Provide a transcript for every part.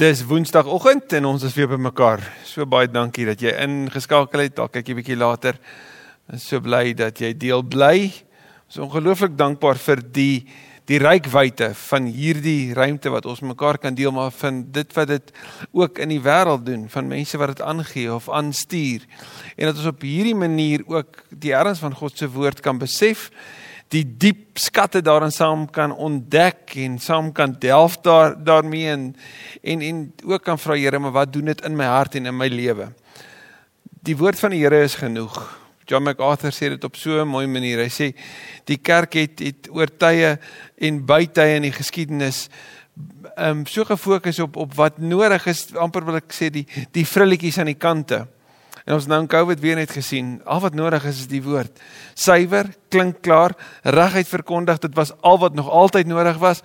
Dis Woensdagoggend en ons is weer bymekaar. So baie dankie dat jy ingeskakel het. Dalk kyk jy bietjie later. Ons so bly dat jy deel bly. Ons is ongelooflik dankbaar vir die die rykwyte van hierdie ruimte wat ons mekaar kan deel maar van dit wat dit ook in die wêreld doen van mense wat dit aangee of aanstuur en dat ons op hierdie manier ook die erns van God se woord kan besef die diep skatte daarin saam kan ontdek en saam kan delf daar daarmee en en en ook kan vra Here, maar wat doen dit in my hart en in my lewe? Die woord van die Here is genoeg. John MacArthur sê dit op so 'n mooi manier. Hy sê die kerk het het oor tye en bytye in die geskiedenis ehm um, so gefokus op op wat nodig is, amper wil ek sê die die vrilletjies aan die kante. En ons nou in Covid weer net gesien, al wat nodig is is die woord. Suiwer, klink klaar, reguit verkondig, dit was al wat nog altyd nodig was.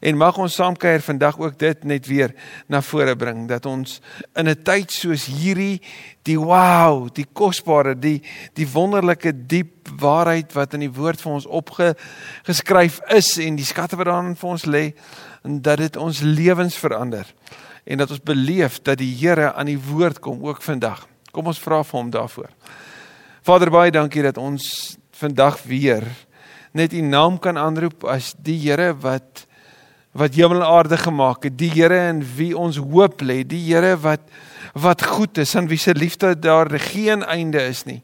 En mag ons saamkuier vandag ook dit net weer na vore bring dat ons in 'n tyd soos hierdie die wow, die kosbare, die die wonderlike diep waarheid wat in die woord vir ons opgeskryf is en die skatte wat daarin vir ons lê, en dat dit ons lewens verander en dat ons beleef dat die Here aan die woord kom ook vandag. Kom ons vra vir hom daarvoor. Vader baie dankie dat ons vandag weer net u naam kan aanroep as die Here wat wat hemel en aarde gemaak het, die Here in wie ons hoop lê, die Here wat wat goed is, aan wie se liefde daar geen einde is nie.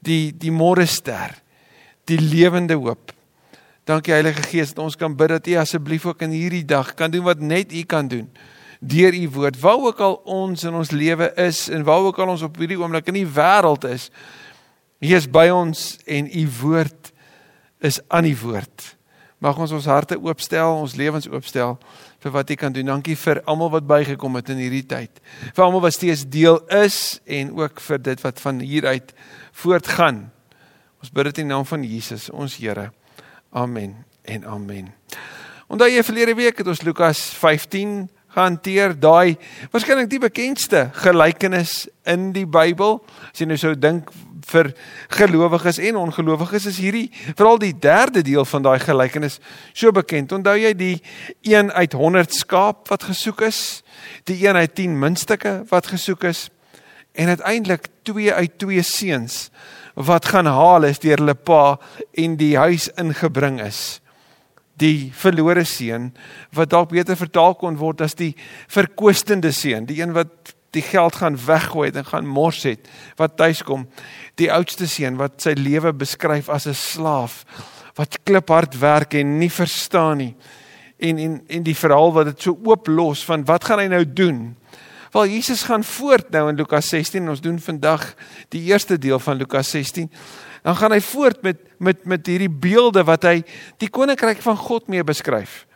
Die die môre ster, die lewende hoop. Dankie Heilige Gees dat ons kan bid dat U asseblief ook in hierdie dag kan doen wat net U kan doen deur u woord. Waar ook al ons in ons lewe is en waar ook al ons op hierdie oomblik in die wêreld is, U is by ons en u woord is aan die woord. Mag ons ons harte oopstel, ons lewens oopstel vir wat U kan doen. Dankie vir almal wat bygekom het in hierdie tyd. Vir almal wat steeds deel is en ook vir dit wat van hier uit voortgaan. Ons bid dit in naam van Jesus, ons Here. Amen en amen. Onthou jy verlede week het ons Lukas 15 hanteer daai waarskynlik die bekendste gelykenis in die Bybel. As jy nou sou dink vir gelowiges en ongelowiges is hierdie veral die derde deel van daai gelykenis so bekend. Onthou jy die een uit 100 skaap wat gesoek is, die een uit 10 muntstukke wat gesoek is en uiteindelik twee uit twee seuns wat gaan haal is deur hulle pa en die huis ingebring is die verlore seun wat dalk beter vertaal kon word as die verkwistende seun, die een wat die geld gaan weggooi en gaan mors het, wat tuis kom, die oudste seun wat sy lewe beskryf as 'n slaaf wat kliphard werk en nie verstaan nie. En en en die verhaal wat dit so oop los van wat gaan hy nou doen? Wel Jesus gaan voort nou in Lukas 16 en ons doen vandag die eerste deel van Lukas 16 dan gaan hy voort met met met hierdie beelde wat hy die koninkryk van God mee beskryf.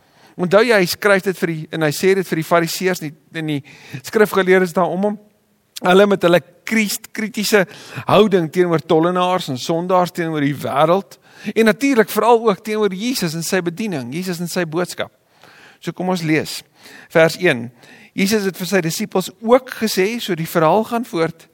Onthou jy hy skryf dit vir die en hy sê dit vir die fariseërs nie in die skrifgeleerdes daar om hom. Hulle met hulle kritiese houding teenoor tollenaars en sondaars teenoor die wêreld en natuurlik veral ook teenoor Jesus en sy bediening, Jesus en sy boodskap. So kom ons lees. Vers 1. Jesus het vir sy disippels ook gesê, so die verhaal gaan voort.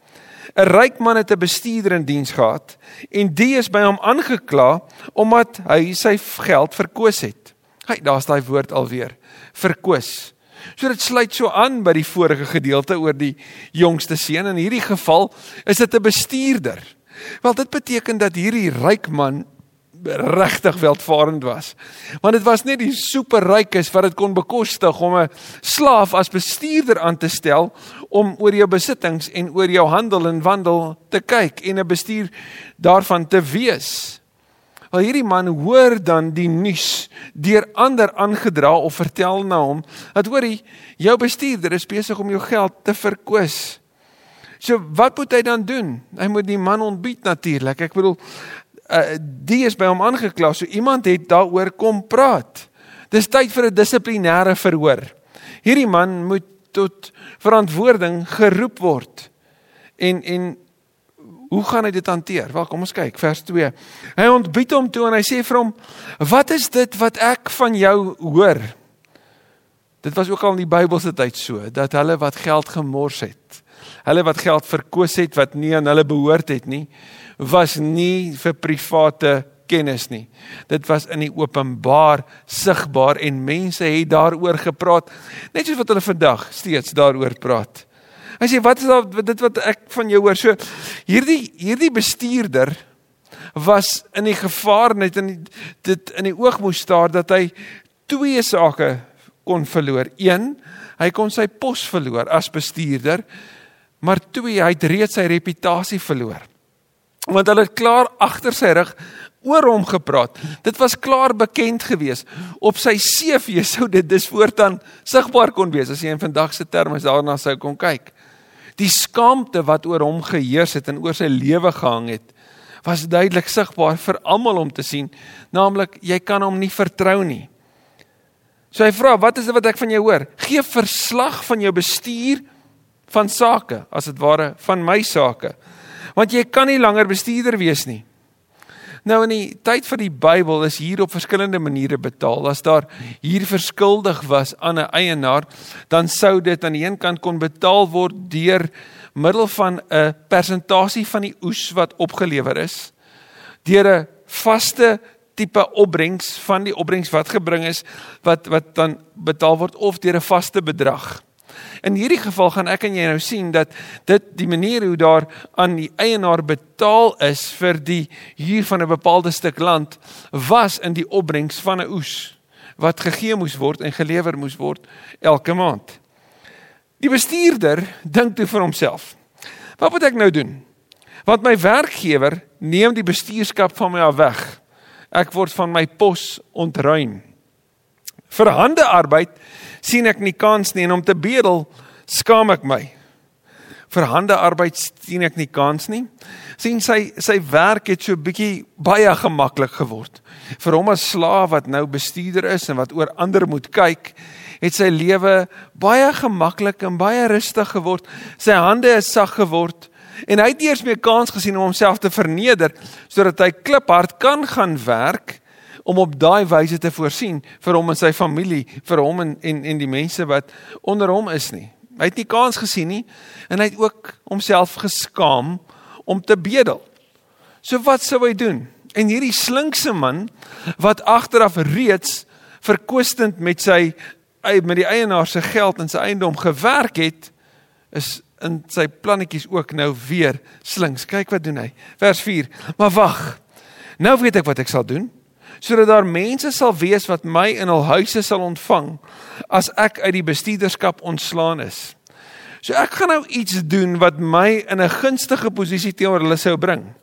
'n ryk man het 'n bestuurder in diens gehad en die is by hom aangekla omdat hy sy geld verkoos het. Hy, daar's daai woord alweer, verkoos. So dit sluit so aan by die vorige gedeelte oor die jongste seun. In hierdie geval is dit 'n bestuurder. Wel dit beteken dat hierdie ryk man regtig welvarend was. Want dit was net die superrykes wat dit kon bekostig om 'n slaaf as bestuurder aan te stel om oor jou besittings en oor jou handel en wandel te kyk en 'n bestuur daarvan te wees. Wel hierdie man hoor dan die nuus deur ander aangedra of vertel na hom dat hoorie jou bestuurder is besig om jou geld te verkoos. So wat moet hy dan doen? Hy moet die man ontbied natuurlik. Ek bedoel uh, die is by hom aangekla. So iemand het daaroor kom praat. Dis tyd vir 'n dissiplinêre verhoor. Hierdie man moet tot verantwoording geroep word. En en hoe gaan hy dit hanteer? Wel, kom ons kyk vers 2. Hy ontbied hom toe en hy sê vir hom: "Wat is dit wat ek van jou hoor?" Dit was ook al in die Bybelse tyd so dat hulle wat geld gemors het, hulle wat geld verkoos het wat nie aan hulle behoort het nie, was nie vir private kennis nie. Dit was in die openbaar sigbaar en mense het daaroor gepraat, net soos wat hulle vandag steeds daaroor praat. Hy sê wat is daar dit wat ek van jou hoor? So hierdie hierdie bestuurder was in die gevaar net in die, dit in die oog moes staar dat hy twee sake kon verloor. Een, hy kon sy pos verloor as bestuurder, maar twee, hy het reeds sy reputasie verloor. Want hulle het klaar agter sy rug oor hom gepraat. Dit was klaar bekend gewees. Op sy CV sou dit dus voortaan sigbaar kon wees as jy in vandag se terme daarna sou kon kyk. Die skaamte wat oor hom geheers het en oor sy lewe gehang het, was duidelik sigbaar vir almal om te sien, naamlik jy kan hom nie vertrou nie. So hy vra, "Wat is dit wat ek van jou hoor? Gee verslag van jou bestuur van sake, as dit ware van my sake. Want jy kan nie langer bestuurder wees nie." Nou in die tyd van die Bybel is hier op verskillende maniere betaal. As daar hier verskuldig was aan 'n eienaar, dan sou dit aan die een kant kon betaal word deur middel van 'n persentasie van die oes wat opgelewer is, deur 'n vaste tipe opbrengs van die opbrengs wat gebring is wat wat dan betaal word of deur 'n vaste bedrag. In hierdie geval gaan ek en jy nou sien dat dit die manier hoe daar aan die eienaar betaal is vir die huur van 'n bepaalde stuk land was in die opbrengs van 'n oes wat gegee moes word en gelewer moes word elke maand. Die bestuurder dink toe vir homself. Wat moet ek nou doen? Want my werkgewer neem die bestuurskap van my af weg. Ek word van my pos ontruim. Vir hande arbeid sien ek nie kans nie en om te bedel skaam ek my. Vir hande arbeid sien ek nie kans nie. sien sy sy werk het so bietjie baie gemaklik geword. Vir hom as slaaf wat nou bestuurder is en wat oor ander moet kyk, het sy lewe baie gemaklik en baie rustig geword. Sy hande is sag geword en hy het eers meer kans gesien om homself te verneder sodat hy kliphard kan gaan werk om op daai wyse te voorsien vir hom en sy familie, vir hom en en en die mense wat onder hom is nie. Hy het nie kans gesien nie en hy het ook homself geskaam om te bedel. So wat sou hy doen? En hierdie slinkse man wat agteraf reeds verkwistend met sy met die eienaar se geld en sy eiendom gewerk het, is in sy plannetjies ook nou weer slinks. Kyk wat doen hy. Vers 4. Maar wag. Nou weet ek wat ek sal doen sodat daar mense sal wees wat my in hul huise sal ontvang as ek uit die bestuurderskap ontslaan is. So ek gaan nou iets doen wat my in 'n gunstige posisie teenoor hulle sou bring.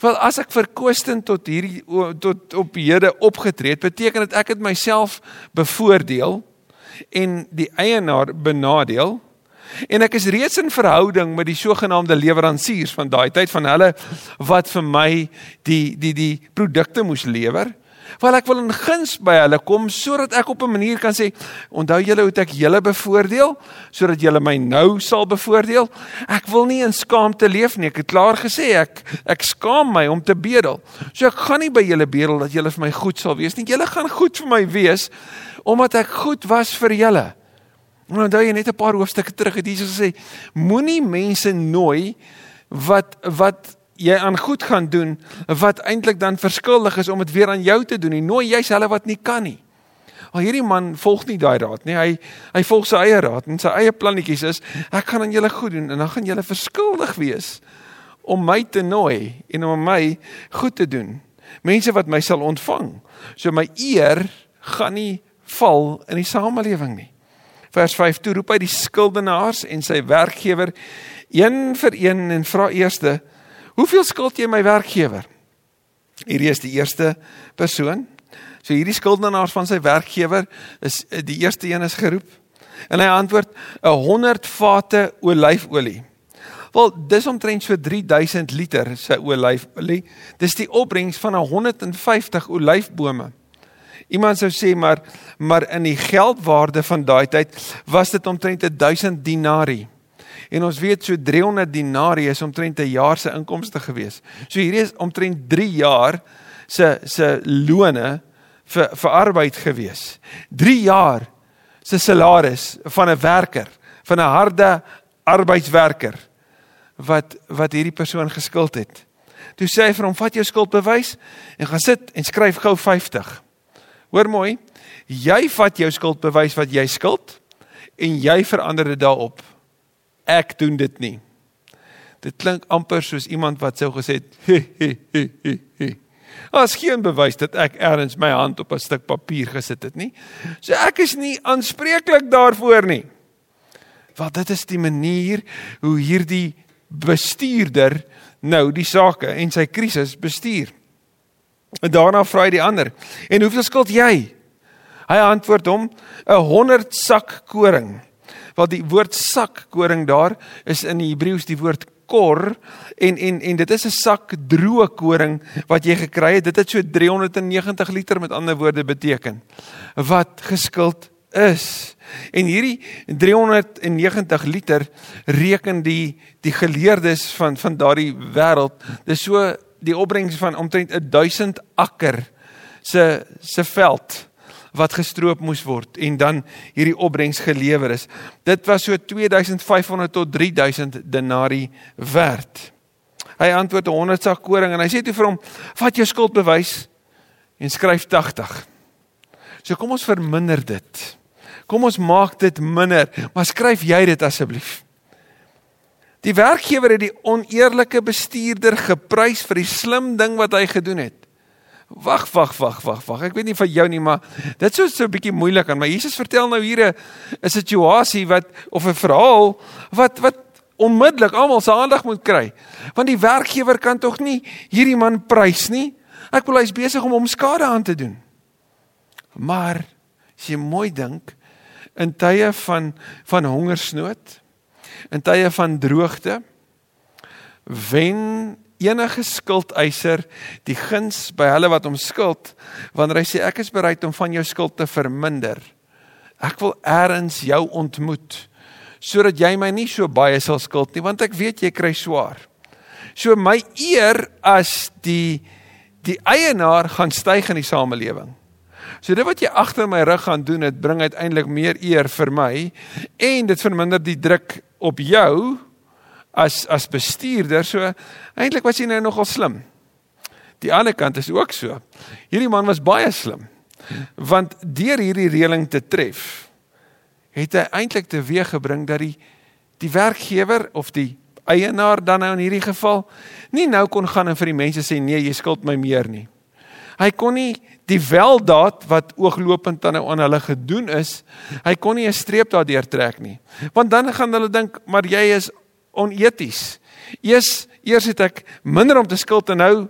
Wel as ek verkoostend tot hierdie tot op hede opgetree het, beteken dit ek het myself bevoordeel en die eienaar benadeel en ek is reeds in verhouding met die sogenaamde leweransiers van daai tyd van hulle wat vir my die die die produkte moes lewer. Want ek wil in guns by hulle kom sodat ek op 'n manier kan sê, onthou julle hoe ek julle bevoordeel sodat julle my nou sal bevoordeel. Ek wil nie in skaamte leef nie. Ek het klaar gesê ek ek skaam my om te bedel. So ek gaan nie by julle bedel dat julle vir my goed sal wees nie. Julle gaan goed vir my wees omdat ek goed was vir julle. Nou onthou jy net 'n paar hoofstukke terug het Jesus gesê moenie mense nooi wat wat jy aan goed gaan doen wat eintlik dan verskuldig is om dit weer aan jou te doen. Nie nooi jy's hulle wat nie kan nie. Al hierdie man volg nie daai raad nie. Hy hy volg sy eie raad en sy eie plannetjies is ek gaan aan julle goed doen en dan gaan julle verskuldig wees om my te nooi en om my goed te doen. Mense wat my sal ontvang. So my eer gaan nie val in die samelewing nie vers 5 toe roep hy die skuldenaars en sy werkgewer een vir een en vra eerste hoeveel skuld jy my werkgewer? Hierdie is die eerste persoon. So hierdie skuldenaars van sy werkgewer is die eerste een is geroep en hy antwoord 'n 100 vate olyfolie. Wel dis omtrent so 3000 liter se olyfolie. Dis die opbrengs van 150 olyfbome Iemand sou sê maar maar in die geldwaarde van daai tyd was dit omtrent 1000 dinari. En ons weet so 300 dinari is omtrent 'n jaar se inkomste gewees. So hierdie is omtrent 3 jaar se se lone vir vir arbeid gewees. 3 jaar se salaris van 'n werker, van 'n harde arbeidswerker wat wat hierdie persoon geskuld het. Toe sê hy vir hom: "Vat jou skuldbewys en gaan sit en skryf gou 50." Hoor mooi. Jy vat jou skuldbewys wat jy skuld en jy verander dit daarop. Ek doen dit nie. Dit klink amper soos iemand wat sou gesê het: "He he he he." he. As geen bewys dat ek ergens my hand op 'n stuk papier gesit het nie. So ek is nie aanspreeklik daarvoor nie. Want dit is die manier hoe hierdie bestuurder nou die sake en sy krisis bestuur. En daarna vra hy die ander: "En hoeveel skuld jy?" Hy antwoord hom: "’n 100 sak koring." Wat die woord sak koring daar is in die Hebreëus die woord kor en en en dit is 'n sak droë koring wat jy gekry het. Dit het so 390 liter met ander woorde beteken wat geskuld is. En hierdie 390 liter reken die die geleerdes van van daardie wêreld. Dis so die opbrengs van omtrent 1000 akker se se veld wat gestroop moes word en dan hierdie opbrengs gelewer is. Dit was so 2500 tot 3000 denari werd. Hy antwoord 'n 100 sak koring en hy sê toe vir hom: "Vat jou skuldbewys en skryf 80." So kom ons verminder dit. Kom ons maak dit minder, maar skryf jy dit asseblief. Die werkgewer het die oneerlike bestuurder geprys vir die slim ding wat hy gedoen het. Wag, wag, wag, wag, wag. Ek weet nie van jou nie, maar dit is so 'n bietjie moeilik aan my. Jesus vertel nou hier 'n situasie wat of 'n verhaal wat wat onmiddellik almal se aandag moet kry. Want die werkgewer kan tog nie hierdie man prys nie. Ek bedoel hy's besig om hom skade aan te doen. Maar as jy mooi dink in tye van van hongersnood, in tye van droogte, wen enige skuldeiser die guns by hulle wat hom skuld wanneer hy sê ek is bereid om van jou skuld te verminder. Ek wil eers jou ontmoet sodat jy my nie so baie sal skuld nie want ek weet jy kry swaar. So my eer as die die eienaar gaan styg in die samelewing. So dit wat jy agter my rug gaan doen, dit bring uiteindelik meer eer vir my en dit verminder die druk op jou as as bestuurder. So eintlik was hy nou nogal slim. Die ander kant is ook so. Hierdie man was baie slim. Want deur hierdie reëling te tref, het hy eintlik teweeggebring dat die die werkgewer of die eienaar dan nou in hierdie geval nie nou kon gaan en vir die mense sê nee, jy skuld my meer nie. Hy kon nie die weldaad wat ooglopend aan nou aan hulle gedoen is, hy kon nie 'n streep daardeur trek nie. Want dan gaan hulle dink, maar jy is oneties. Eers eers het ek minder om te skuld en nou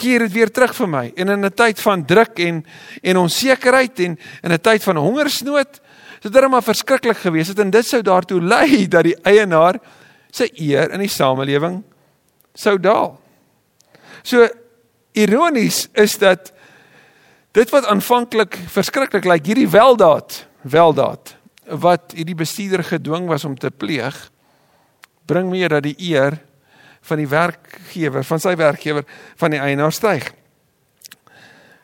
gee dit weer terug vir my. En in 'n tyd van druk en en onsekerheid en in 'n tyd van hongersnood, sou dit maar verskriklik gewees het en dit sou daartoe lei dat die eienaar se eer in die samelewing sou daal. So ironies is dat dit wat aanvanklik verskriklik lyk, like, hierdie weldaad, weldaad wat hierdie bestuurder gedwing was om te pleeg, bring meer dat die eer van die werkgewer, van sy werkgewer, van die eienaar styg.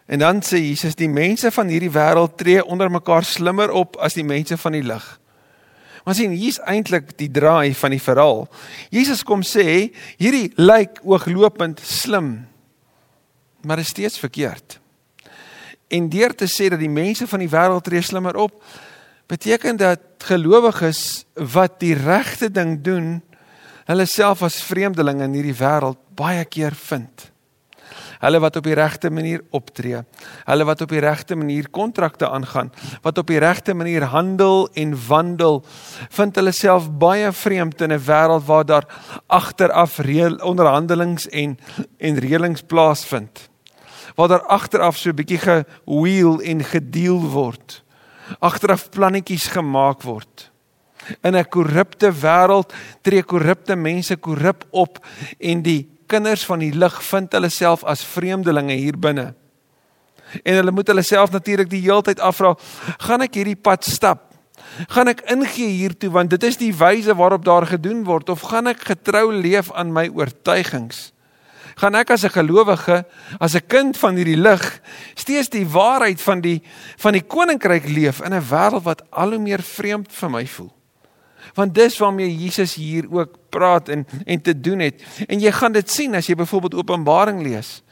En dan sê Jesus die mense van hierdie wêreld tree onder mekaar slimmer op as die mense van die lig. Maar sien, hier's eintlik die draai van die verhaal. Jesus kom sê hierdie lyk ooglopend slim, maar is steeds verkeerd. En deur te sê dat die mense van die wêreld tree slimmer op, beteken dat gelowiges wat die regte ding doen, hulle self as vreemdelinge in hierdie wêreld baie keer vind. Hulle wat op die regte manier optree, hulle wat op die regte manier kontrakte aangaan, wat op die regte manier handel en wandel, vind hulle self baie vreemd in 'n wêreld waar daar agteraf reël onderhandelings en en reëlings plaasvind. Waar daar agteraf so 'n bietjie gewheel en gedeel word. Agteraf plannetjies gemaak word. In 'n korrupte wêreld tree korrupte mense korrup op en die kinders van die lig vind hulle self as vreemdelinge hier binne. En hulle moet hulle self natuurlik die heeltyd afvra, gaan ek hierdie pad stap? Gaan ek ingee hiertoe want dit is die wyse waarop daar gedoen word of gaan ek getrou leef aan my oortuigings? Gaan ek as 'n gelowige, as 'n kind van hierdie lig, steeds die waarheid van die van die koninkryk leef in 'n wêreld wat al hoe meer vreemd vir my voel? Want dis waarmee Jesus hier ook praat en en te doen het. En jy gaan dit sien as jy byvoorbeeld Openbaring lees.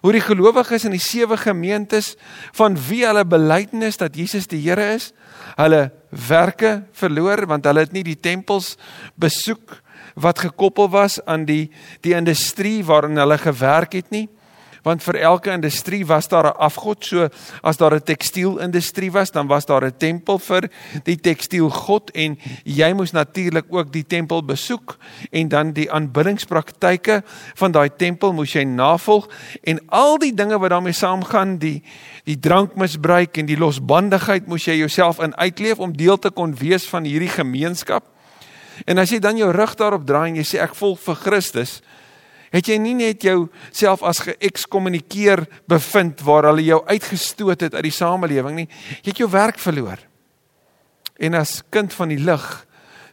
Hoe die gelowiges in die sewe gemeentes van wie hulle belydenis dat Jesus die Here is, hulle werke verloor want hulle het nie die tempels besoek wat gekoppel was aan die die industrie waarin hulle gewerk het nie want vir elke industrie was daar 'n afgod. So as daar 'n tekstielindustrie was, dan was daar 'n tempel vir die tekstielgod en jy moes natuurlik ook die tempel besoek en dan die aanbiddingspraktyke van daai tempel moes jy navolg en al die dinge wat daarmee saamgaan, die die drankmisbruik en die losbandigheid moes jy jouself in uitleef om deel te kon wees van hierdie gemeenskap. En as jy dan jou rug daarop draai en jy sê ek volg vir Christus, Het jy nie net jouself as geëkskommunikeer bevind waar hulle jou uitgestoot het uit die samelewing nie, jy het jou werk verloor. En as kind van die lig,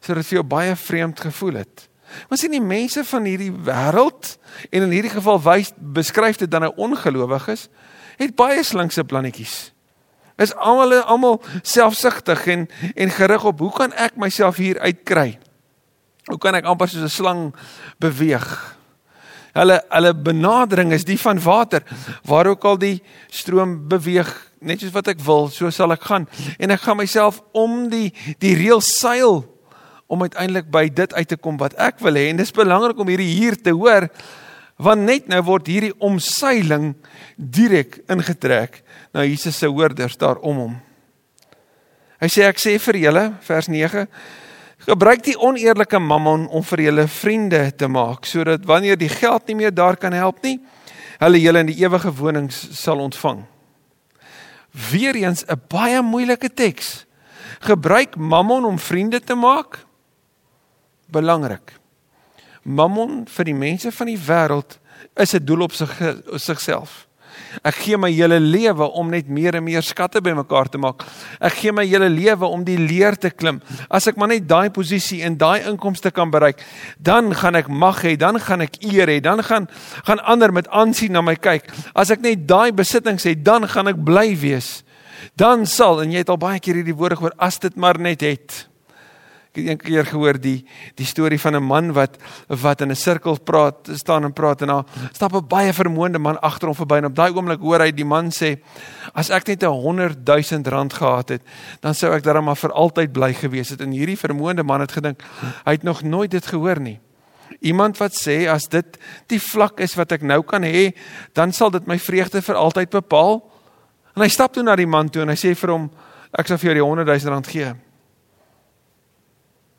sou dit vir jou baie vreemd gevoel het. Maar sien die mense van hierdie wêreld en in hierdie geval wys beskryf dit dan 'n ongelowiges, het baie slinkse plannetjies. Is almal almal selfsugtig en en gerig op hoe kan ek myself hier uitkry? Hoe kan ek amper soos 'n slang beweeg? Hulle hulle benadering is die van water. Waar ook al die stroom beweeg, net soos wat ek wil, so sal ek gaan. En ek gaan myself om die die reël seil om uiteindelik by dit uit te kom wat ek wil hê. En dis belangrik om hierdie hier te hoor want net nou word hierdie omseiling direk ingetrek na Jesus se hoorders daar om hom. Hy sê ek sê vir julle vers Gebruik die oneerlike mammon om vir julle vriende te maak sodat wanneer die geld nie meer daar kan help nie, hulle julle in die ewige wonings sal ontvang. Weereens 'n baie moeilike teks. Gebruik mammon om vriende te maak? Belangrik. Mammon vir die mense van die wêreld is 'n doel op sigself. Ek gee my hele lewe om net meer en meer skatte bymekaar te maak. Ek gee my hele lewe om die leer te klim. As ek maar net daai posisie en daai inkomste kan bereik, dan gaan ek mag hê, dan gaan ek eer hê, dan gaan gaan ander met aansien na my kyk. As ek net daai besittings het, dan gaan ek bly wees. Dan sal en jy het al baie keer hierdie woorde gehoor as dit maar net het het een keer gehoor die die storie van 'n man wat wat in 'n sirkel praat, staan en praat en daar stap 'n baie vermoënde man agter hom verby en op daai oomblik hoor hy die man sê: "As ek net 'n 100 000 rand gehad het, dan sou ek darem maar vir altyd bly gewees het." En hierdie vermoënde man het gedink, hy het nog nooit dit gehoor nie. Iemand wat sê as dit die vlak is wat ek nou kan hê, dan sal dit my vreugde vir altyd bepaal. En hy stap toe na die man toe en hy sê vir hom: "Ek sal vir jou die 100 000 rand gee."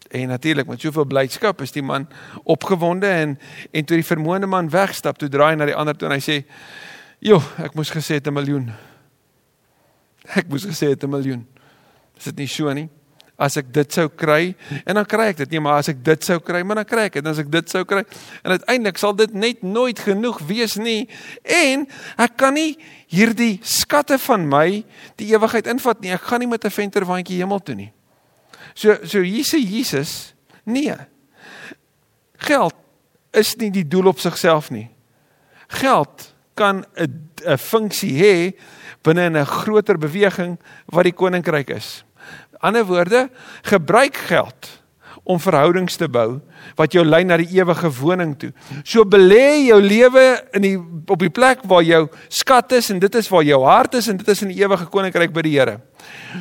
En natuurlik met soveel blydskap is die man opgewonde en en toe die vermoënde man wegstap, toe draai hy na die ander toe en hy sê: "Jo, ek moes gesê het 'n miljoen." Ek moes gesê het 'n miljoen. Is dit nie so nie? As ek dit sou kry en dan kry ek dit nie, maar as ek dit sou kry, maar dan kry ek dit. As ek dit sou kry en uiteindelik sal dit net nooit genoeg wees nie en ek kan nie hierdie skatte van my die ewigheid invat nie. Ek gaan nie met 'n venterwandjie hemel toe nie. So so hier sê Jesus, nee. Geld is nie die doel op sigself nie. Geld kan 'n 'n funksie hê binne 'n groter beweging wat die koninkryk is. Ander woorde, gebruik geld om verhoudings te bou wat jou lei na die ewige woning toe. So belê jou lewe in die op die plek waar jou skat is en dit is waar jou hart is en dit is in die ewige koninkryk by die Here.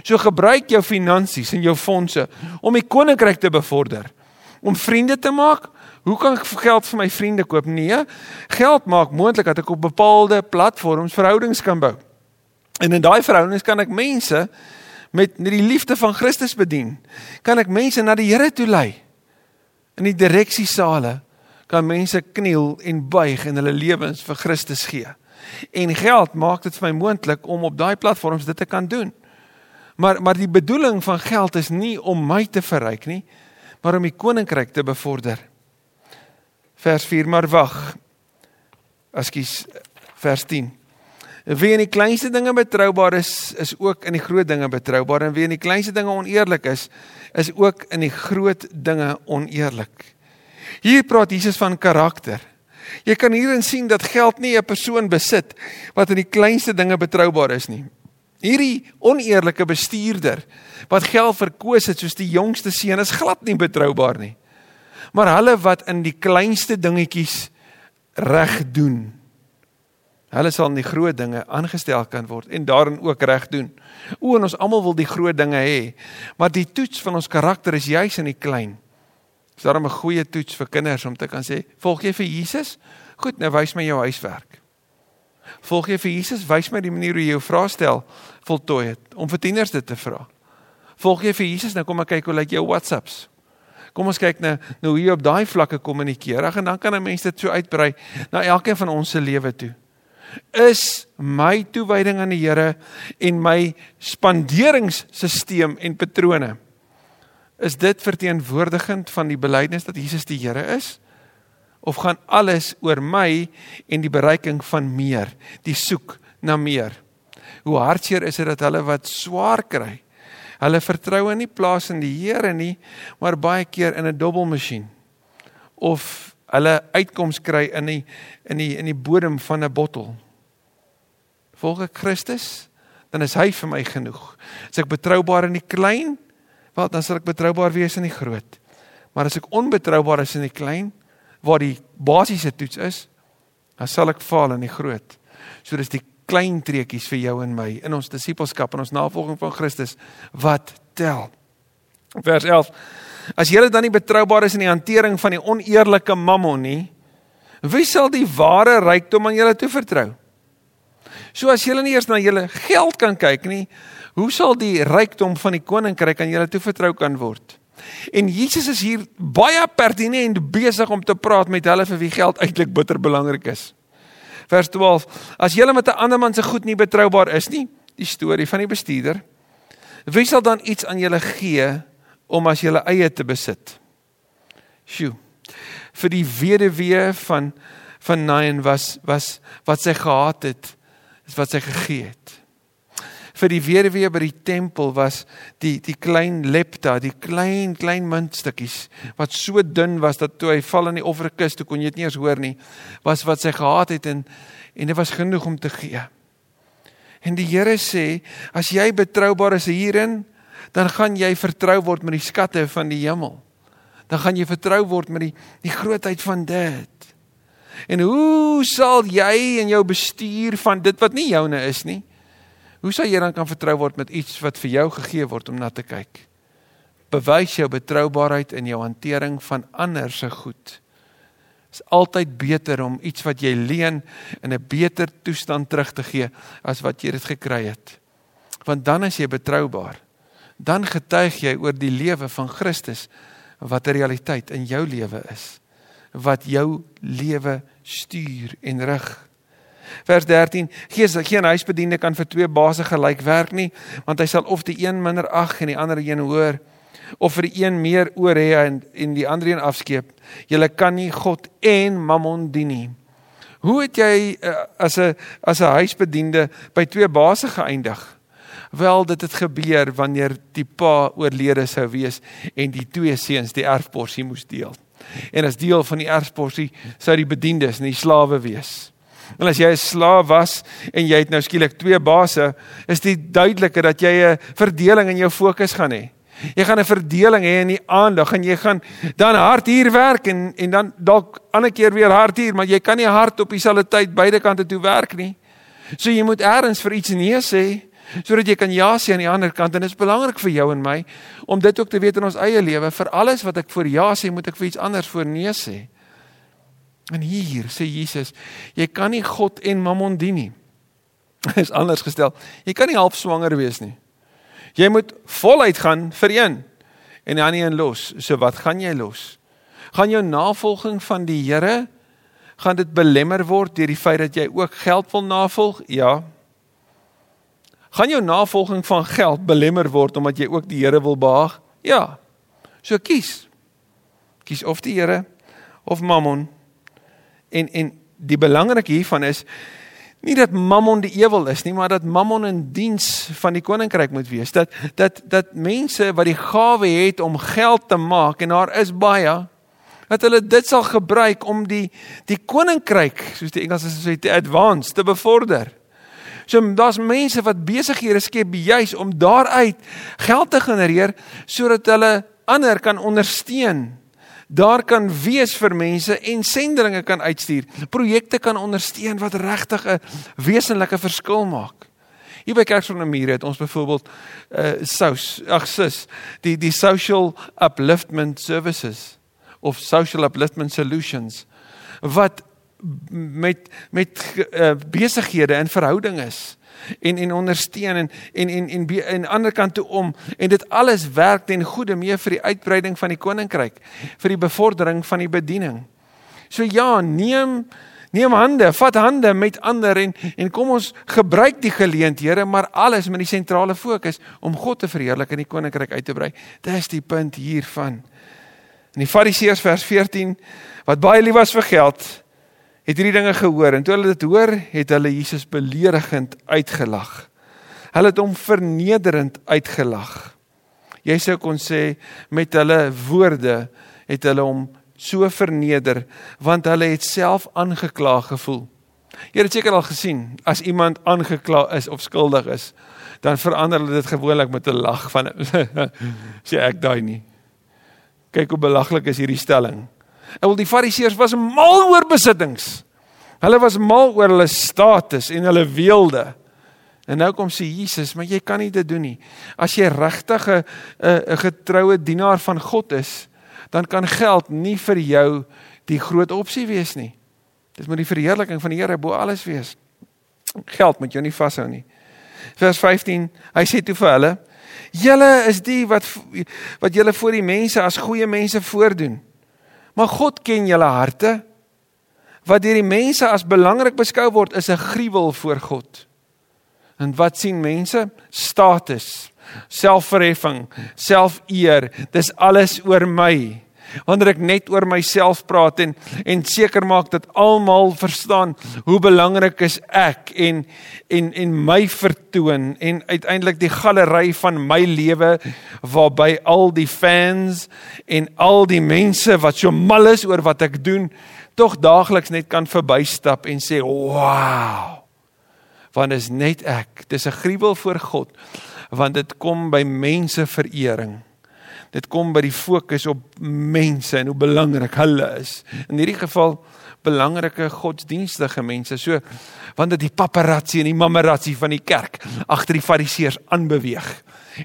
So gebruik jou finansies en jou fondse om die koninkryk te bevorder. Om vriende te maak. Hoe kan ek geld vir my vriende koop? Nee, geld maak moontlik dat ek op bepaalde platforms verhoudings kan bou. En in daai verhoudings kan ek mense met met die liefde van Christus bedien. Kan ek mense na die Here toe lei. In die direksiesale kan mense kniel en buig en hulle lewens vir Christus gee. En geld maak dit vir my moontlik om op daai platforms dit te kan doen. Maar maar die bedoeling van geld is nie om my te verryk nie, maar om die koninkryk te bevorder. Vers 4 maar wag. Askies vers 10. Wie in die kleinste dinge betroubaar is, is ook in die groot dinge betroubaar en wie in die kleinste dinge oneerlik is, is ook in die groot dinge oneerlik. Hier praat Jesus van karakter. Jy kan hierin sien dat geld nie 'n persoon besit wat in die kleinste dinge betroubaar is nie. Hierdie oneerlike bestuurder wat geld verkoos het soos die jongste seun is glad nie betroubaar nie. Maar hulle wat in die kleinste dingetjies reg doen. Hulle sal in die groot dinge aangestel kan word en daarin ook reg doen. O, en ons almal wil die groot dinge hê, maar die toets van ons karakter is juis in die klein. Is daarom 'n goeie toets vir kinders om te kan sê, "Volg jy vir Jesus?" Goed, nou wys my jou huiswerk. Volg jy vir Jesus? Wys my die manier hoe jy jou vrae stel voltooi het om vir tieners dit te vra. Volg jy vir Jesus? Nou kom ek kyk hoe lyk jou WhatsApps. Kom ons kyk nou nou jy op daai vlakke kommunikeer. Ag en dan kan 'n mens dit so uitbrei na elkeen van ons se lewe toe. Is my toewyding aan die Here en my spanderingsstelsel en patrone is dit verteenwoordigend van die belydenis dat Jesus die Here is? Of gaan alles oor my en die bereiking van meer, die soek na meer? Hoe hartseer is dit dat hulle wat swaar kry, Hulle vertrou nie plaas in die Here nie, maar baie keer in 'n dobbelmasjien. Of hulle uitkoms kry in die in die in die bodem van 'n bottel. Volg ek Christus, dan is hy vir my genoeg. As ek betroubaar in die klein, wel dan sal ek betroubaar wees in die groot. Maar as ek onbetroubaar is in die klein, waar die basiese toets is, dan sal ek faal in die groot. So dis die klein treetjies vir jou en my in ons disippelskap en ons navolging van Christus wat tel. Vers 11. As julle dan nie betroubaar is in die hantering van die oneerlike mammon nie, wie sal die ware rykdom aan julle toevertrou? So as julle nie eers na julle geld kan kyk nie, hoe sal die rykdom van die koninkryk aan julle toevertrou kan word? En Jesus is hier baie pertinent besig om te praat met hulle vir wie geld eintlik bitter belangrik is vers 12. As julle met 'n ander man se goed nie betroubaar is nie, die storie van die bestuurder, wie sal dan iets aan julle gee om as julle eie te besit? Sjoe. Vir die weduwee van van Nain was was wat sy gehad het, is wat sy gegee het vir die weduwee by die tempel was die die klein lepta, die klein klein muntstukkies wat so dun was dat toe hy val in die offerkis toe kon jy dit nie eens hoor nie, was wat sy gehad het en en dit was genoeg om te gee. En die Here sê, as jy betroubaar is hierin, dan gaan jy vertrou word met die skatte van die hemel. Dan gaan jy vertrou word met die die grootheid van dit. En hoe sal jy in jou bestuur van dit wat nie joune is nie? Hoe sal jy dan kan vertrou word met iets wat vir jou gegee word om na te kyk? Bewys jou betroubaarheid in jou hantering van ander se goed. Dit is altyd beter om iets wat jy leen in 'n beter toestand terug te gee as wat jy dit gekry het. Want dan is jy betroubaar. Dan getuig jy oor die lewe van Christus wat 'n realiteit in jou lewe is wat jou lewe stuur en rig. Vers 13: Gees geen huisbediende kan vir twee baase gelyk werk nie, want hy sal of die een minder ag en die ander een hoor of vir die een meer oor hê en en die ander een afskeep. Jy kan nie God en Mammon dien nie. Hoe het jy uh, as 'n as 'n huisbediende by twee baase geëindig? Wel, dit het gebeur wanneer die pa oorlede sou wees en die twee seuns die erfporsie moes deel. En as deel van die erfporsie sou die bedienis en die slawe wees. En as jy 'n slaaf was en jy het nou skielik twee baase, is dit duideliker dat jy 'n verdeling in jou fokus gaan hê. Jy gaan 'n verdeling hê in die aandag en jy gaan dan hard hier werk en en dan dalk ander keer weer hard hier, maar jy kan nie hard op dieselfde tyd beide kante toe werk nie. So jy moet eers vir iets nee sê sodat jy kan ja sê aan die ander kant en dit is belangrik vir jou en my om dit ook te weet in ons eie lewe. Vir alles wat ek vir ja sê, moet ek vir iets anders vir nee sê. En hier sê Jesus, jy kan nie God en Mammon dien nie. Is anders gestel. Jy kan nie half swanger wees nie. Jy moet voluit gaan vir een en die ander een los. So wat gaan jy los? Gaan jou navolging van die Here gaan dit belemmer word deur die feit dat jy ook geld wil navolg? Ja. Gaan jou navolging van geld belemmer word omdat jy ook die Here wil behaag? Ja. So kies. Kies of die Here of Mammon. En en die belangrike hiervan is nie dat Mammon die ewel is nie, maar dat Mammon in diens van die koninkryk moet wees. Dat dat dat mense wat die gawe het om geld te maak en daar is baie dat hulle dit sal gebruik om die die koninkryk, soos die Engelsers sê, te advance, te bevorder. So daar's mense wat besighede skep juis om daaruit geld te genereer sodat hulle ander kan ondersteun. Daar kan wees vir mense en senderinge kan uitstuur. Projekte kan ondersteun wat regtig 'n wesenlike verskil maak. Hier by Kerk die Mure het ons byvoorbeeld uh sous, ag sis, die die social upliftment services of social upliftment solutions wat met met uh, besighede in verhouding is en en ondersteun en en en en aan die ander kant toe om en dit alles werk ten goeie mee vir die uitbreiding van die koninkryk vir die bevordering van die bediening. So ja, neem neem hande, vat hande met ander en en kom ons gebruik die geleenthede, maar alles met die sentrale fokus om God te verheerlik en die koninkryk uit te brei. Dis die punt hiervan. In die Fariseërs vers 14 wat baie lief was vir geld, het hierdie dinge gehoor en toe hulle dit hoor, het hulle Jesus beledigend uitgelag. Hulle het hom vernederend uitgelag. Jy sou kon sê met hulle woorde het hulle hom so verneder want hulle het self aangekla gevoel. Jy het seker al gesien as iemand aangekla is of skuldig is, dan verander hulle dit gewoonlik met 'n lag van sê ek daai nie. Kyk hoe belaglik is hierdie stelling. En wel die fariseërs was mal oor besittings. Hulle was mal oor hulle status en hulle weelde. En nou kom sê Jesus, maar jy kan nie dit doen nie. As jy regtig 'n 'n getroue dienaar van God is, dan kan geld nie vir jou die groot opsie wees nie. Dit moet die verheerliking van die Here bo alles wees. Geld moet jou nie vashou nie. Vers 15, hy sê toe vir hulle: "Julle is die wat wat julle voor die mense as goeie mense voordoen." Maar God ken julle harte. Wat deur die mense as belangrik beskou word, is 'n gruwel voor God. En wat sien mense? Status, selfverheffing, selfeer. Dis alles oor my wanneer ek net oor myself praat en en seker maak dat almal verstaan hoe belangrik is ek en en en my vertoon en uiteindelik die galery van my lewe waarby al die fans en al die mense wat so mal is oor wat ek doen tog daagliks net kan verbystap en sê wow want is net ek. Dis 'n gruwel voor God want dit kom by mense verering dit kom by die fokus op mense en hoe belangrik hulle is. In hierdie geval belangrike godsdienstige mense. So want dit die paparazzi en die mamarazzi van die kerk agter die fariseërs aanbeweeg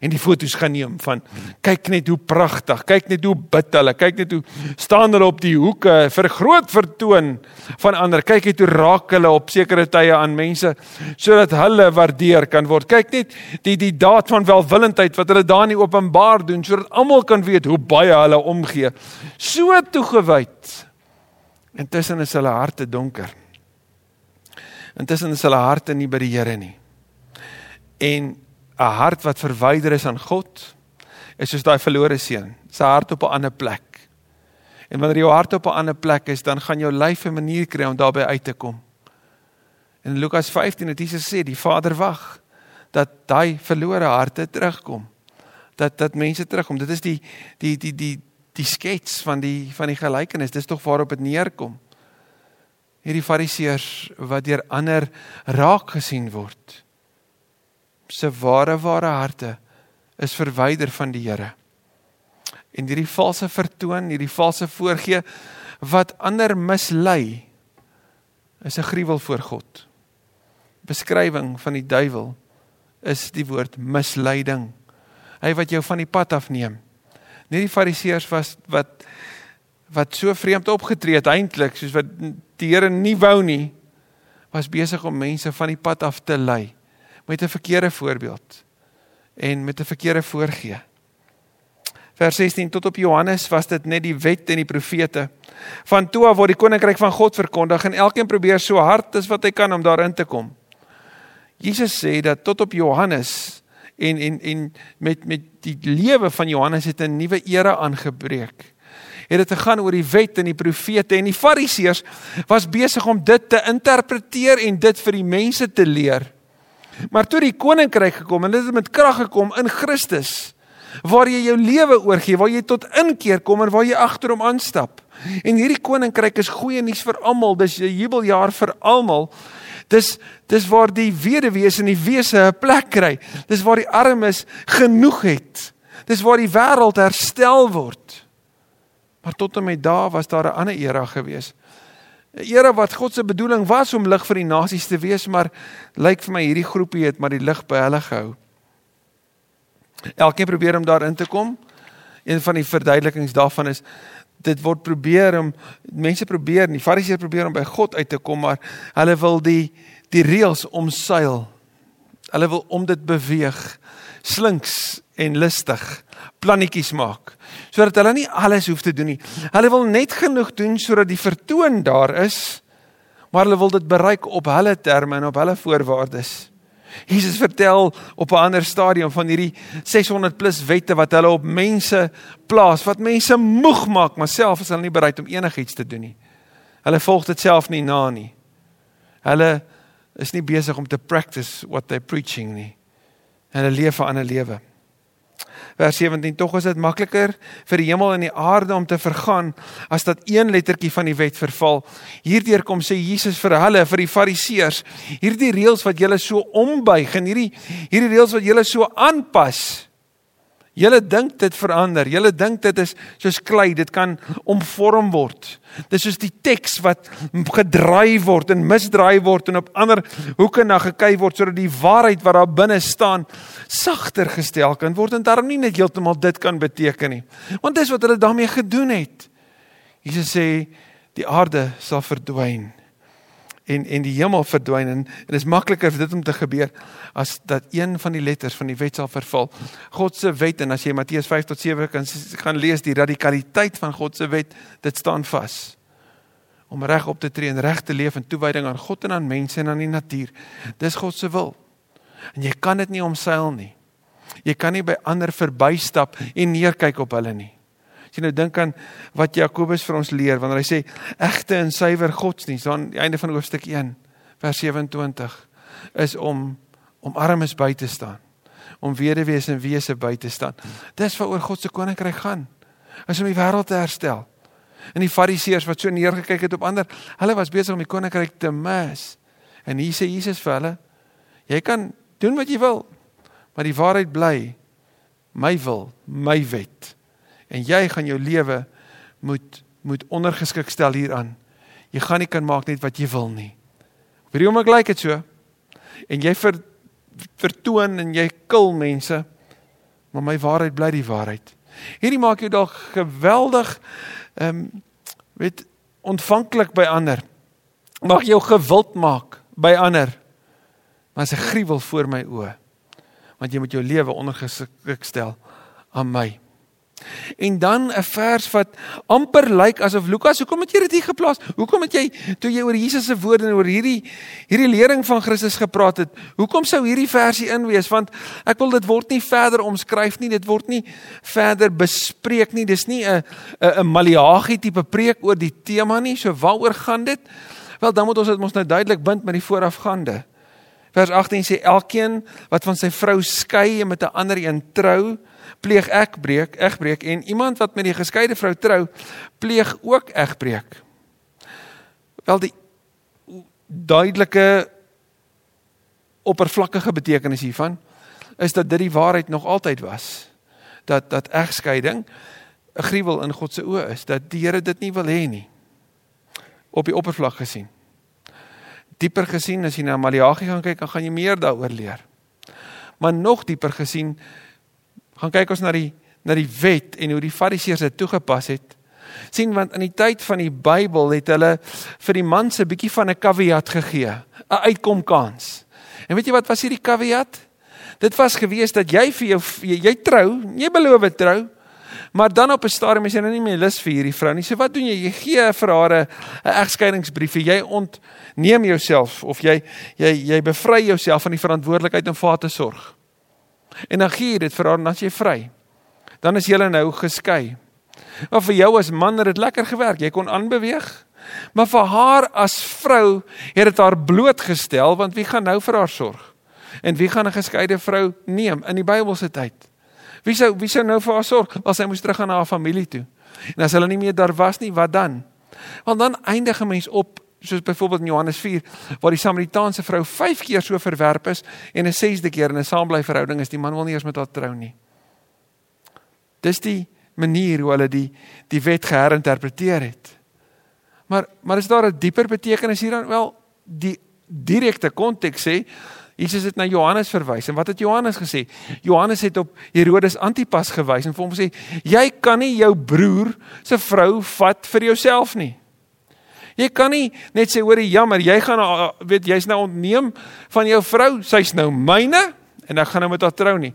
en die fotos gaan neem van kyk net hoe pragtig, kyk net hoe bid hulle, kyk net hoe staan hulle op die hoeke vir groot vertoon van ander. Kyk net hoe raak hulle op sekere tye aan mense sodat hulle waardeer kan word. Kyk net die die daad van welwillendheid wat hulle daar in openbaar doen sodat almal kan weet hoe baie hulle omgee. So toegewyd Intussen is hulle harte donker. Intussen is hulle harte nie by die Here nie. En 'n hart wat verwyder is aan God is soos daai verlore seun, sy hart op 'n ander plek. En wanneer jou hart op 'n ander plek is, dan gaan jou lyf 'n manier kry om daarby uit te kom. In Lukas 15 het Jesus sê die Vader wag dat daai verlore harte terugkom. Dat dat mense terugkom. Dit is die die die die die skets van die van die gelykenis. Dis tog waarop dit neerkom. Hierdie fariseërs wat deur ander raak gesien word. Se ware ware harte is verwyder van die Here. En hierdie valse vertoon, hierdie valse voorgee wat ander mislei is 'n gruwel voor God. Beskrywing van die duiwel is die woord misleiding. Hy wat jou van die pad afneem nie die fariseërs was wat wat so vreemd opgetree het eintlik soos wat die Here nie wou nie was besig om mense van die pad af te lei met 'n verkeerde voorbeeld en met 'n verkeerde voorgee. Vers 16 tot op Johannes was dit net die wet en die profete. Van toe af word die koninkryk van God verkondig en elkeen probeer so hard as wat hy kan om daarin te kom. Jesus sê dat tot op Johannes en en en met met die lewe van Johannes het 'n nuwe era aangebreek. Het dit gegaan oor die wet en die profete en die fariseërs was besig om dit te interpreteer en dit vir die mense te leer. Maar toe die koninkryk gekom en dit het met krag gekom in Christus waar jy jou lewe oorgee, waar jy tot inkeer kom en waar jy agterom aanstap. En hierdie koninkryk is goeie nuus vir almal, dis 'n jubeljaar vir almal Dis dis waar die weduwees en die wese 'n plek kry. Dis waar die armes genoeg het. Dis waar die wêreld herstel word. Maar tot en met daar was daar 'n ander era gewees. 'n Era wat God se bedoeling was om lig vir die nasies te wees, maar lyk vir my hierdie groepie het maar die lig by hulle gehou. Elkeen probeer om daarin te kom. Een van die verduidelikings daarvan is dit word probeer om mense probeer, die fariseërs probeer om by God uit te kom, maar hulle wil die die reëls omseil. Hulle wil om dit beweeg, slinks en listig plannetjies maak sodat hulle nie alles hoef te doen nie. Hulle wil net genoeg doen sodat die vertoon daar is, maar hulle wil dit bereik op hulle terme en op hulle voorwaardes. Jesus vertel op 'n ander stadium van hierdie 600 plus wette wat hulle op mense plaas, wat mense moeg maak, maar self is hulle nie bereid om enigiets te doen nie. Hulle volg dit self nie na nie. Hulle is nie besig om te practice what they preaching nie. Hulle leef 'n ander lewe vers 17 tog is dit makliker vir die hemel en die aarde om te vergaan as dat een lettertjie van die wet verval. Hierdeur kom sê Jesus vir hulle, vir die fariseërs, hierdie reëls wat julle so ombuig en hierdie hierdie reëls wat julle so aanpas. Julle dink dit verander. Julle dink dit is soos klei, dit kan omvorm word. Dis soos die teks wat gedraai word en misdraai word en op ander hoeke na gekyk word sodat die waarheid wat daar binne staan sagter gestel kan word en daarom nie net heeltemal dit kan beteken nie. Want dis wat hulle daarmee gedoen het. Jesus sê die aarde sal verdwyn en en die hemel verdwyn en dit is makliker vir dit om te gebeur as dat een van die letters van die wet sal verval. God se wet en as jy Matteus 5 tot 7 kan gaan lees die radikaliteit van God se wet, dit staan vas. Om reg op te tree en reg te leef in toewyding aan God en aan mense en aan die natuur. Dis God se wil. En jy kan dit nie omseil nie. Jy kan nie by ander verbystap en neerkyk op hulle nie. As jy nou dink aan wat Jakobus vir ons leer wanneer hy sê egte en suiwer godsdienst aan die einde van hoofstuk 1 vers 27 is om om armes by te staan, om weduwees en wese by te staan. Dis waaroor God se koninkryk gaan. Is om die wêreld te herstel. En die fariseërs wat so neergekyk het op ander, hulle was besig om die koninkryk te mis. En hier sê Jesus vir hulle, jy kan doen wat jy wil, maar die waarheid bly my wil, my wet en jy gaan jou lewe moet moet ondergeskik stel hieraan. Jy gaan nie kan maak net wat jy wil nie. Vir die oomblik lyk dit so. En jy ver, vertoon en jy kil mense. Maar my waarheid bly die waarheid. Hierdie maak jou dalk geweldig ehm um, weet ontvanklik by ander. Mag jou gewild maak by ander. Maar as 'n gruwel voor my oë. Want jy moet jou lewe ondergeskik stel aan my. En dan 'n vers wat amper lyk asof Lukas, hoekom het jy dit hier geplaas? Hoekom het jy toe jy oor Jesus se woorde en oor hierdie hierdie lering van Christus gepraat het, hoekom sou hierdie versie in wees? Want ek wil dit word nie verder omskryf nie, dit word nie verder bespreek nie. Dis nie 'n 'n 'n Maleagi tipe preek oor die tema nie. So waaroor gaan dit? Wel, dan moet ons dit mos nou duidelik bind met die voorafgaande. Vers 18 sê elkeen wat van sy vrou skei en met 'n ander een trou, pleeg egbreek, egbreek en iemand wat met die geskeide vrou trou, pleeg ook egbreek. Wel die duidelike oppervlakkige betekenis hiervan is dat dit die waarheid nog altyd was. Dat dat egskeiding 'n gruwel in God se oë is, dat die Here dit nie wil hê nie. Op die oppervlak gesien. Dieper gesien as jy na Maleagi gaan kyk, dan gaan jy meer daaroor leer. Maar nog dieper gesien gaan kyk ons na die na die wet en hoe die fariseërs dit toegepas het. sien want in die tyd van die Bybel het hulle vir die man se bietjie van 'n caveat gegee, 'n uitkomkans. En weet jy wat was hierdie caveat? Dit was gewees dat jy vir jou jy, jy trou, jy beloof trou, maar dan op 'n stadium is jy nou nie meer lus vir hierdie vrou nie. So wat doen jy? Jy gee vir haar 'n egskeidingsbrief. Jy ontneem jouself of jy jy jy bevry jouself van die verantwoordelikheid om vir haar te sorg. En dan gee jy dit vir haar en dan jy vry. Dan is julle nou geskei. Maar vir jou as man het dit lekker gewerk. Jy kon aanbeweeg. Maar vir haar as vrou het dit haar blootgestel want wie gaan nou vir haar sorg? En wie gaan 'n geskeide vrou neem in die Bybelse tyd? Wie sou wie sou nou vir haar sorg as sy moes terug gaan na haar familie toe? En as hulle nie meer daar was nie, wat dan? Want dan eindig 'n mens op soos byvoorbeeld in Johannes 4 waar die Samaritaanse vrou 5 keer so verwerp is en 'n 6de keer in 'n saambly verhouding is, die man wil nie eers met haar trou nie. Dis die manier hoe hulle die die wet geherinterpreteer het. Maar maar is daar 'n dieper betekenis hier dan? Wel, die direkte konteks sê Jesus het na Johannes verwys en wat het Johannes gesê? Johannes het op Herodes Antipas gewys en vir hom gesê jy kan nie jou broer se vrou vat vir jouself nie. Jy kan nie net sê hoor jammer, jy gaan weet jy's nou ontneem van jou vrou, sy's nou myne en ek gaan nou met haar trou nie.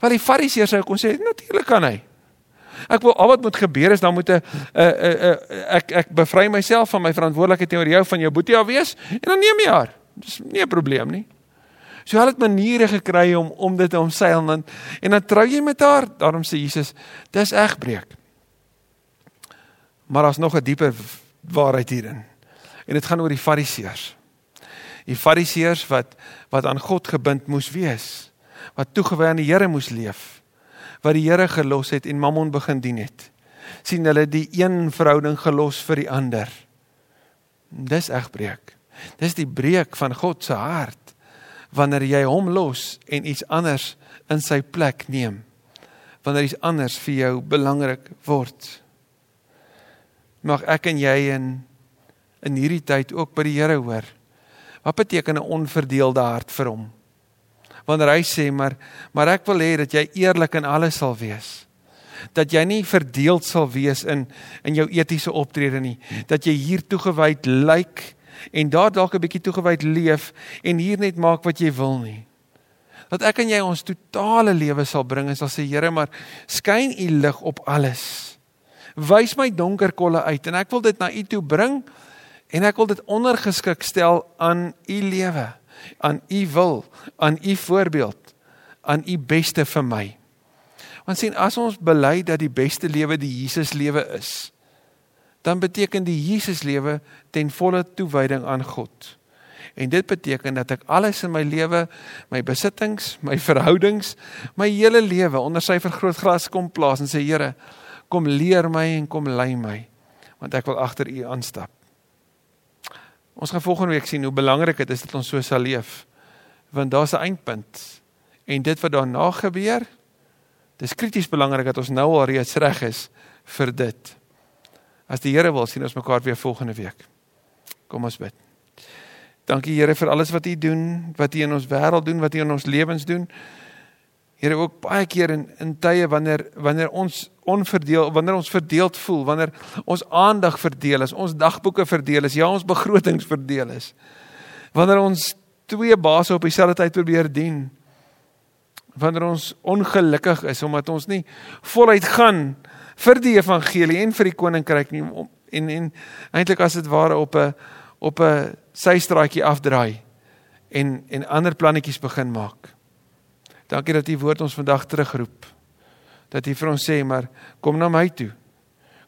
Wel die Fariseërs sou kon sê natuurlik kan hy. Ek wil al wat moet gebeur is dan moet 'n ek ek bevry myself van my verantwoordelikheid teenoor jou van jou boetie af wees en dan neem jy haar. Dis nie 'n probleem nie. So hulle het maniere gekry om om dit te omseil en en dan trou jy met haar. Daarom sê Jesus, dis egbreek. Maar daar's nog 'n dieper waarheid hierin. En dit gaan oor die Fariseërs. Die Fariseërs wat wat aan God gebind moes wees, wat toegewy aan die Here moes leef wat die Here gelos het en Mammon begin dien het. sien hulle die een verhouding gelos vir die ander. Dis egbreek. Dis die breek van God se hart wanneer jy hom los en iets anders in sy plek neem. Wanneer iets anders vir jou belangrik word. Mag ek en jy in in hierdie tyd ook by die Here hoor. Wat beteken 'n onverdeelde hart vir hom? wanneer hy sê maar maar ek wil hê dat jy eerlik in alles sal wees. Dat jy nie verdeeld sal wees in in jou etiese optrede nie. Dat jy hier toegewyd lyk en daar dalk 'n bietjie toegewyd leef en hier net maak wat jy wil nie. Dat ek en jy ons totale lewe sal bring en sal sê Here maar skyn u lig op alles. Wys my donker kolle uit en ek wil dit na u toe bring en ek wil dit ondergeskik stel aan u lewe aan u wil, aan u voorbeeld, aan u beste vir my. Want sien as ons bely dat die beste lewe die Jesus lewe is, dan beteken die Jesus lewe ten volle toewyding aan God. En dit beteken dat ek alles in my lewe, my besittings, my verhoudings, my hele lewe onder sy vergrootglas kom plaas en sê Here, kom leer my en kom lei my, want ek wil agter U aanstap. Ons gaan volgende week sien hoe belangrik dit is dat ons so sal leef. Want daar's 'n eindpunt. En dit wat daarna gebeur, dis krities belangrik dat ons nou al reeds reg is vir dit. As die Here wil, sien ons mekaar weer volgende week. Kom ons bid. Dankie Here vir alles wat U doen, wat U in ons wêreld doen, wat U in ons lewens doen. Here ook baie keer in in tye wanneer wanneer ons onverdeel wanneer ons verdeeld voel, wanneer ons aandag verdeel is, ons dagboeke verdeel is, ja ons begrotings verdeel is. Wanneer ons twee baase op dieselfde tyd probeer dien. Wanneer ons ongelukkig is omdat ons nie voluit gaan vir die evangelie en vir die koninkryk nie en en eintlik as dit ware op 'n op 'n systraatjie afdraai en en ander plannetjies begin maak. Dankie dat U woord ons vandag terugroep. Dat U vir ons sê, maar kom na my toe.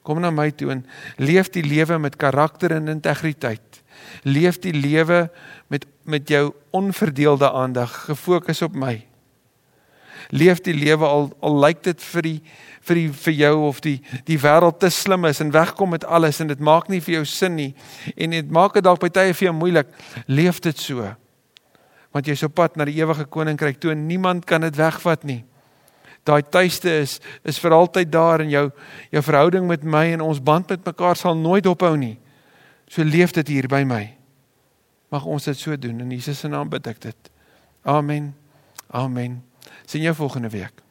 Kom na my toe en leef die lewe met karakter en integriteit. Leef die lewe met met jou onverdeelde aandag gefokus op my. Leef die lewe al al lyk dit vir die vir die vir jou of die die wêreld te slim is en wegkom met alles en dit maak nie vir jou sin nie en dit maak dit dalk by tye vir jou moeilik. Leef dit so want jy's op pad na die ewige koninkryk toe en niemand kan dit wegvat nie. Daai tuiste is is vir altyd daar in jou jou verhouding met my en ons band met mekaar sal nooit ophou nie. So leef dit hier by my. Mag ons dit so doen in Jesus se naam bid ek dit. Amen. Amen. Sien jou volgende week.